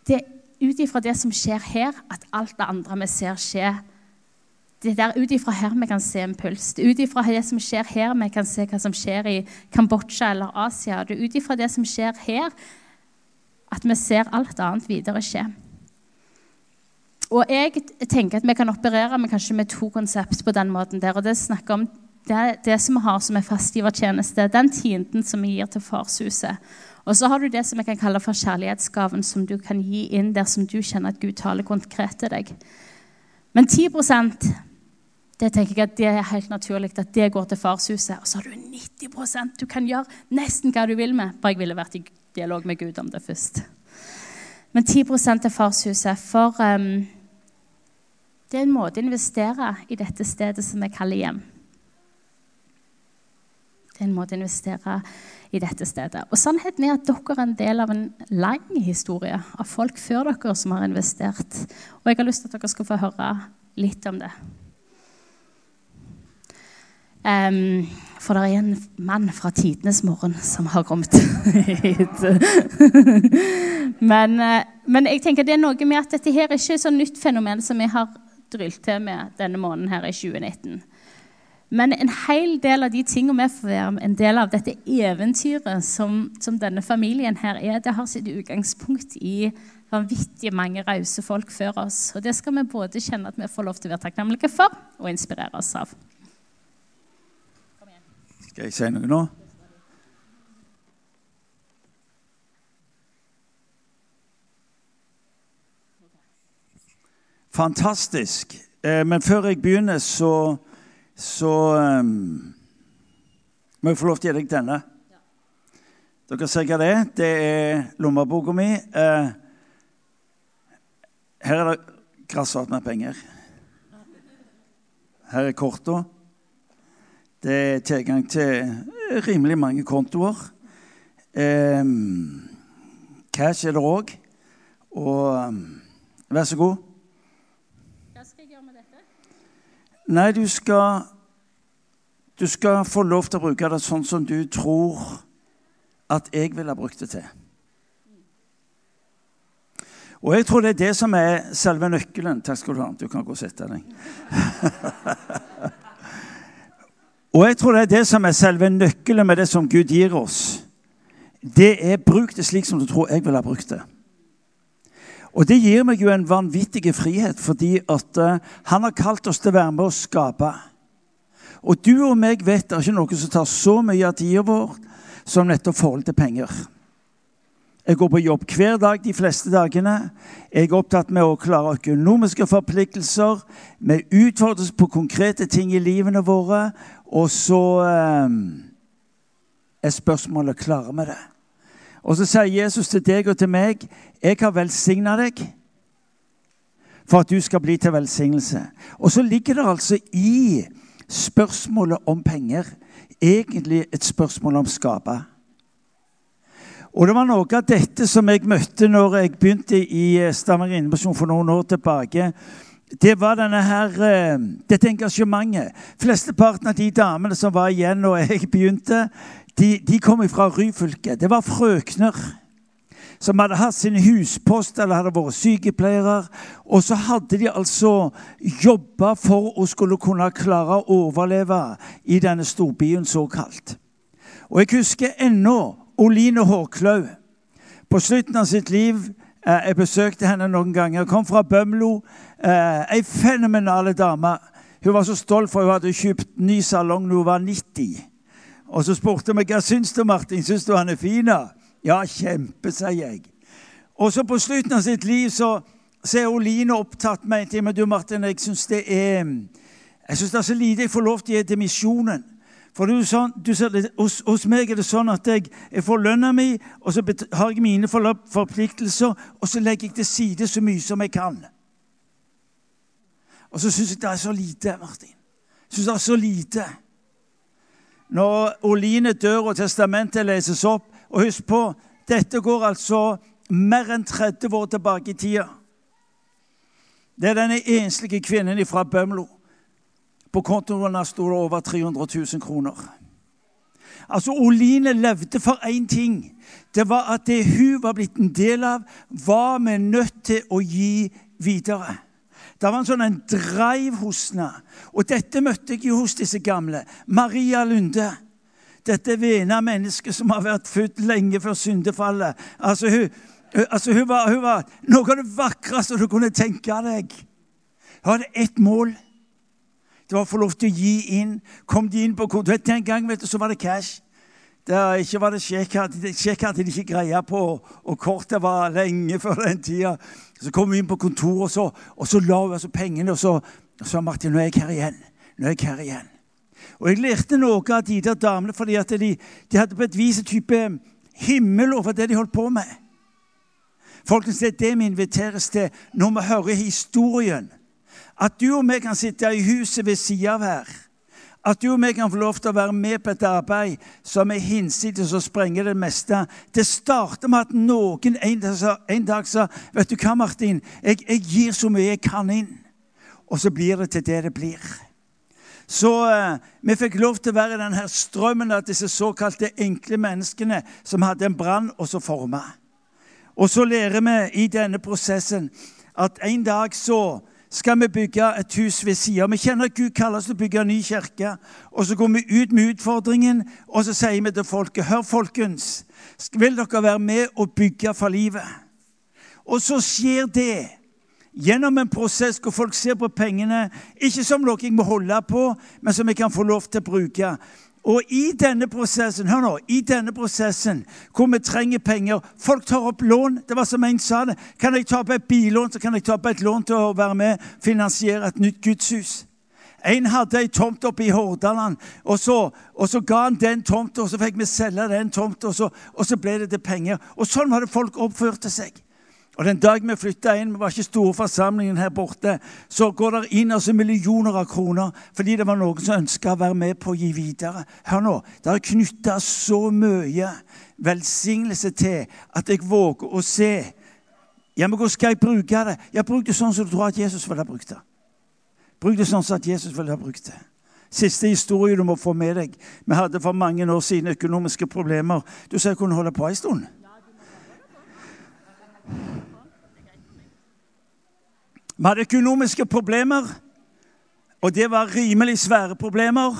det er ut ifra det som skjer her, at alt det andre vi ser, skje. Det er ut ifra her vi kan se en puls. Det er ut ifra det som skjer her, vi kan se hva som skjer i Kambodsja eller Asia. Det er ut ifra det som skjer her, at vi ser alt annet videre skje. Og jeg tenker at Vi kan operere med, kanskje med to konsept på den måten. der, og Det snakker om det, det som vi har som er fastgivertjeneste, den tienden som vi gir til farshuset. Og så har du det som jeg kan kalle for kjærlighetsgaven, som du kan gi inn der som du kjenner at Gud taler konkret til deg. Men 10% det tenker jeg at det er helt naturlig at det går til farshuset. Og så har du 90% du kan gjøre nesten hva du vil med. Bare jeg ville vært i dialog med Gud om det først. Men 10 til farshuset. For um, det er en måte å investere i dette stedet som jeg kaller hjem. Det er en måte å investere i dette stedet. Og Sannheten er at dere er en del av en lang historie av folk før dere som har investert. Og jeg har lyst til at dere skal få høre litt om det. Um, for det er en mann fra tidenes morgen som har kommet hit. men, uh, men, jeg tenker det er noe med at dette her er ikke et sånn nytt fenomen som vi har drylt til med denne måneden her i 2019. Men en hel del av de tingene vi får være en del av dette eventyret som, som, denne familien her er, det har sitt utgangspunkt i vanvittig mange rause folk før oss. Og det skal vi både kjenne at vi får lov til å være takknemlige for, og inspirere oss av. Skal jeg si noe nå? Fantastisk. Eh, men før jeg begynner, så så um, må jeg få lov til å gi deg denne. Dere ser hva det er? Det er lommeboka mi. Uh, her er det grassat med penger. Her er korta. Det er tilgang til rimelig mange kontoer. Um, cash er det òg. Og um, vær så god. Nei, du skal, du skal få lov til å bruke det sånn som du tror at jeg ville brukt det til. Og jeg tror det er det som er selve nøkkelen. Takk skal du ha. Du kan gå og sette deg. og jeg tror det er det som er selve nøkkelen med det som Gud gir oss. Det er bruk det slik som du tror jeg ville ha brukt det. Og det gir meg jo en vanvittig frihet, fordi at uh, han har kalt oss til å være med å skape. Og du og meg vet det er ikke noe som tar så mye av tida vår som nettopp forhold til penger. Jeg går på jobb hver dag de fleste dagene. Jeg er opptatt med å klare økonomiske forpliktelser. Vi utfordres på konkrete ting i livene våre. Og så eh, er spørsmålet klarer vi det. Og så sier Jesus til deg og til meg, 'Jeg har velsigna deg for at du skal bli til velsignelse.' Og så ligger det altså i spørsmålet om penger egentlig et spørsmål om skapa. Og det var noe av dette som jeg møtte når jeg begynte i eh, Stavanger Innovasjon for noen år tilbake. Det var her, eh, dette engasjementet. Flesteparten av de damene som var igjen når jeg begynte, de, de kom fra Ryfylke. Det var frøkner som hadde hatt sin huspost eller hadde vært sykepleiere. Og så hadde de altså jobba for å skulle kunne klare å overleve i denne storbyen såkalt. Og jeg husker ennå Oline Håklaug. På slutten av sitt liv eh, Jeg besøkte henne noen ganger. Kom fra Bømlo. Eh, ei fenomenal dame. Hun var så stolt for hun hadde kjøpt ny salong da hun var 90. Og så spurte vi hva syns du, Martin. Syns du han er fin? Ja, kjempe, sier jeg. Og så på slutten av sitt liv så, så er Oline opptatt med en ting. Men du, Martin, jeg syns det er Jeg synes det er så lite jeg får lov til å gi til misjonen. For du, sånn, du hos, hos, meg er det sånn at jeg, jeg får lønna mi, og så har jeg mine forpliktelser, og så legger jeg til side så mye som jeg kan. Og så syns jeg det er så lite, Martin. Jeg syns det er så lite. Når Oline dør og testamentet leses opp Og husk på, dette går altså mer enn 30 år tilbake i tida. Det er denne enslige kvinnen fra Bømlo. På kontoen hennes sto det over 300 000 kroner. Altså, Oline levde for én ting. Det var at det hun var blitt en del av, var vi nødt til å gi videre. Det var en sånn en drive hos henne. Og dette møtte jeg jo hos disse gamle. Maria Lunde. Dette vene mennesket som har vært født lenge før syndefallet. Altså, hun, altså, hun, var, hun var noe av det vakreste du kunne tenke deg. Hun hadde ett mål. Det var å få lov til å gi inn. Kom de inn på kontoret Den gang vet du, så var det cash. Der ikke var det Sjekk at de ikke greia på, og kortet var lenge før den tida. Så kom vi inn på kontoret, og så, og så la vi altså pengene, og så sa Martin nå er jeg her igjen. Nå er jeg her igjen. Og Jeg lærte noe av de der damene, fordi at de, de hadde på et vis en type himmel over det de holdt på med. Folkens, Det er det vi inviteres til når vi hører historien at du og vi kan sitte i huset ved sida av her. At du og vi kan få lov til å være med på et arbeid som er hinsides og sprenger det meste. Det starter med at noen en dag sa, en dag sa Vet du hva, Martin? Jeg, jeg, gir så mye jeg kan inn. Og så blir det til det det blir. Så eh, vi fikk lov til å være i denne strømmen av disse såkalte enkle menneskene som hadde en brann, og så forma. Og så lærer vi i denne prosessen at en dag så skal vi bygge et hus ved sida. Vi kjenner at Gud kaller oss til å bygge en ny kirke. Og så går vi ut med utfordringen, og så sier vi til folket Hør, folkens. Vil dere være med og bygge for livet? Og så skjer det gjennom en prosess hvor folk ser på pengene ikke som noe jeg må holde på, men som jeg kan få lov til å bruke. Og i denne prosessen hør nå, i denne prosessen hvor vi trenger penger Folk tar opp lån. Det var som en sa det. Kan jeg ta opp et billån, så kan jeg ta opp et lån til å være med finansiere et nytt gudshus. En hadde ei tomt oppe i Hordaland, og så, og så ga han den tomta. Og så fikk vi selge den tomta, og, og, så ble det til penger. Og sånn var det folk oppførte seg. Og Den dag vi flytta inn, vi var ikke store forsamlingen her borte, så går det inn altså millioner av kroner fordi det var noen som ønska å være med på å gi videre. Hør nå, Det er knytta så mye velsignelse til at jeg våger å se. Ja, men Hvordan skal jeg bruke det? Ja, Bruk det sånn som du tror at Jesus ville ha brukt det. Bruk det sånn som at Jesus ville ha brukt det. Siste historie du må få med deg. Vi hadde for mange år siden økonomiske problemer. Du sa jeg kunne holde på en stund. Vi hadde økonomiske problemer, og det var rimelig svære problemer.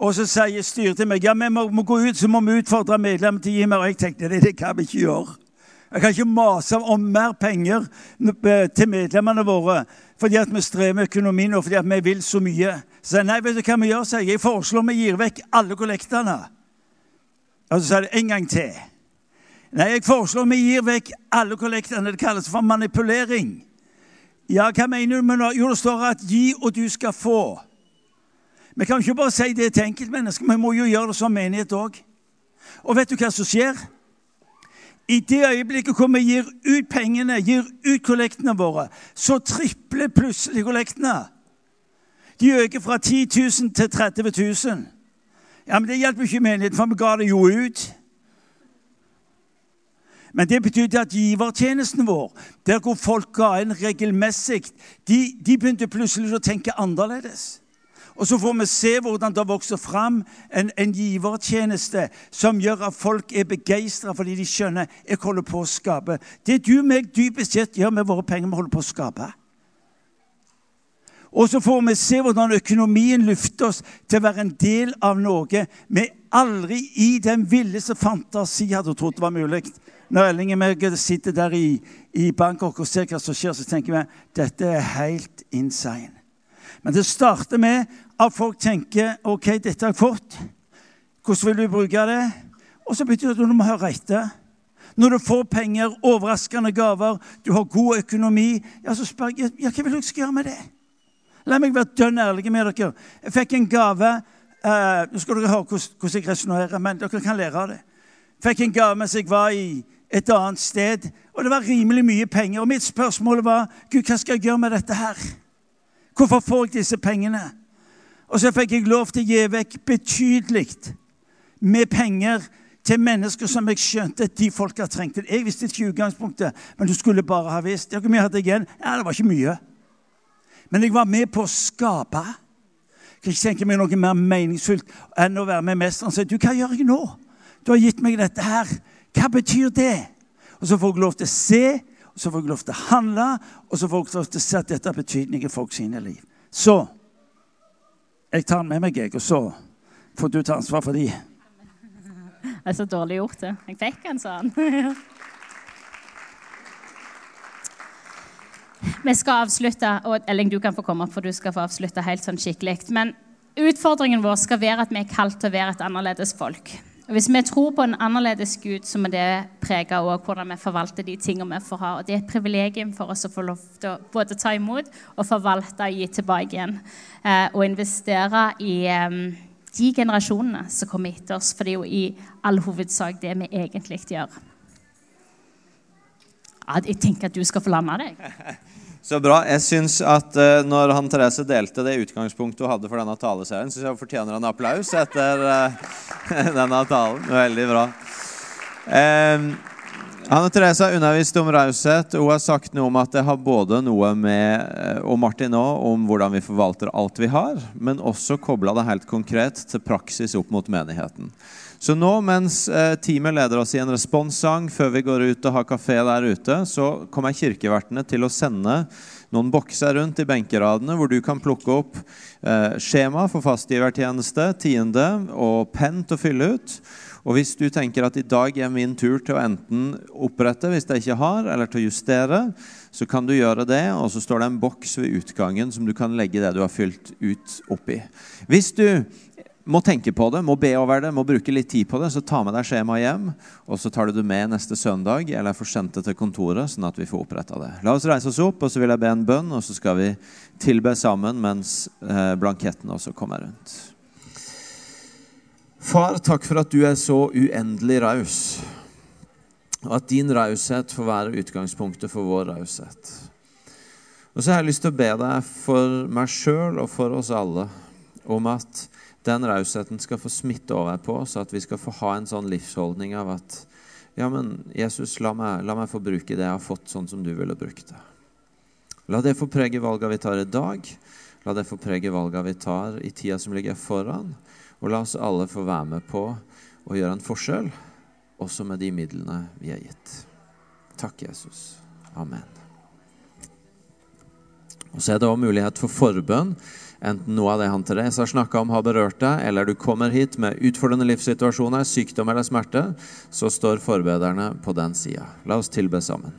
Og så sier styret til meg ja, vi må, må, gå ut, så må vi utfordre medlemmene til å gi mer. Og jeg tenkte det, det kan vi ikke gjøre. Jeg kan ikke mase om mer penger til medlemmene våre fordi at vi strever med økonomien og fordi at vi vil så mye. Så jeg, nei, vet du hva vi gjør, sier jeg. Jeg foreslår vi gir vekk alle kollektene. Og så sa de en gang til. Nei, jeg foreslår vi gir vekk alle kollektene. Det kalles for manipulering. Ja, hva mener du med det? Jo, det står at 'gi, og du skal få'. Vi kan ikke bare si det til enkeltmennesker, vi må jo gjøre det som menighet òg. Og vet du hva som skjer? I det øyeblikket hvor vi gir ut pengene, gir ut kollektene våre, så tripler plutselig kollektene. De øker fra 10 000 til 30 000. Ja, Men det hjelper ikke menigheten, for vi ga det jo ut. Men det betydde at givertjenesten vår, der hvor folk ga inn regelmessig, de, de begynte plutselig å tenke annerledes. Og så får vi se hvordan det vokser fram en, en givertjeneste som gjør at folk er begeistra fordi de skjønner jeg holder på å skape. Det du og meg dypest sett gjør med våre penger, vi holder på å skape. Og så får vi se hvordan økonomien løfter oss til å være en del av noe vi aldri i den villeste fantasi hadde trodd var mulig. Når Elling og meg sitter der i, i, Bangkok og ser hva som skjer, så tenker vi dette er helt insane. Men det starter med at folk tenker OK, dette har jeg fått. Hvordan vil du bruke det? Og så betyr det at du må høre etter. Når du får penger, overraskende gaver, du har god økonomi, ja, så spør jeg ja, hva vil du skal gjøre med det? La meg være dønn ærlig med dere. Jeg fikk en gave. eh, Nå skal dere høre hvordan, hvordan jeg resonnerer, men dere kan lære av det. Fikk en gave mens jeg var i et annet sted, og det var rimelig mye penger. Og mitt spørsmål var Gud, hva skal jeg gjøre med dette her? Hvorfor får jeg disse pengene? Og så fikk jeg lov til å gi vekk betydelig med penger til mennesker som jeg skjønte at de folka trengte. Jeg visste ikke utgangspunktet, men du skulle bare ha visst. Hvor mye hadde igjen? Ja, Det var ikke mye. Men jeg var med på å skape. Jeg kan ikke tenke meg noe mer meningsfullt enn å være med mesteren og si du, hva gjør jeg nå? Du har gitt meg dette her. Hva betyr det? Og så får jeg lov til å se, og så får jeg lov til å handle, og så får jeg lov til å se at dette har betydning i folk sine liv. Så jeg tar den med meg, jeg, og så får du ta ansvar for de. Det er så dårlig gjort, det. Jeg fikk en sånn. Vi skal avslutte, og Elling, du kan få komme opp, for du skal få avslutte helt sånn skikkelig. Men utfordringen vår skal være at vi er kalt til å være et annerledes folk. Og Hvis vi tror på en annerledes Gud, så må det prege hvordan vi forvalter de tingene vi får ha. Og Det er et privilegium for oss å få lov til å både ta imot og forvalte og gi tilbake igjen. Eh, og investere i eh, de generasjonene som kommer etter oss. For det er jo i all hovedsak det vi egentlig gjør. Ja, jeg tenker at du skal få lande deg. Så bra. Jeg syns at uh, når han Therese delte det utgangspunktet hun hadde for denne taleserien, syns jeg hun fortjener en applaus etter uh, denne talen. Veldig bra. Um, Hanne Therese har undervist om raushet. Hun har sagt noe om at det har både noe med eh, og Martin òg, om hvordan vi forvalter alt vi har, men også kobla det helt konkret til praksis opp mot menigheten. Så nå mens eh, teamet leder oss i en responssang før vi går ut og har kafé der ute, så kommer kirkevertene til å sende noen bokser rundt i benkeradene hvor du kan plukke opp eh, skjema for fastgivertjeneste, tiende og penn til å fylle ut. Og hvis du tenker at i dag er min tur til å enten opprette hvis jeg ikke har, eller til å justere, så kan du gjøre det, og så står det en boks ved utgangen som du kan legge det du har fylt ut oppi. Hvis du må tenke på det, må be over det, må bruke litt tid på det, så ta med deg skjemaet hjem, og så tar du det med neste søndag, eller får sendt det til kontoret, sånn at vi får oppretta det. La oss reise oss opp, og så vil jeg be en bønn, og så skal vi tilbe sammen mens eh, blanketten også kommer rundt. Far, takk for at du er så uendelig raus, og at din raushet får være utgangspunktet for vår raushet. Og så har jeg lyst til å be deg for meg sjøl og for oss alle om at den rausheten skal få smitte over på oss, at vi skal få ha en sånn livsholdning av at ja, men Jesus, la meg, la meg få bruke det jeg har fått, sånn som du ville brukt det. La det få prege valga vi tar i dag. La det få prege valga vi tar i tida som ligger foran. Og la oss alle få være med på å gjøre en forskjell, også med de midlene vi er gitt. Takk, Jesus. Amen. Og så er det òg mulighet for forbønn. Enten noe av det han Therese har snakka om, har berørt deg, eller du kommer hit med utfordrende livssituasjoner, sykdom eller smerte, så står forbederne på den sida. La oss tilbe sammen.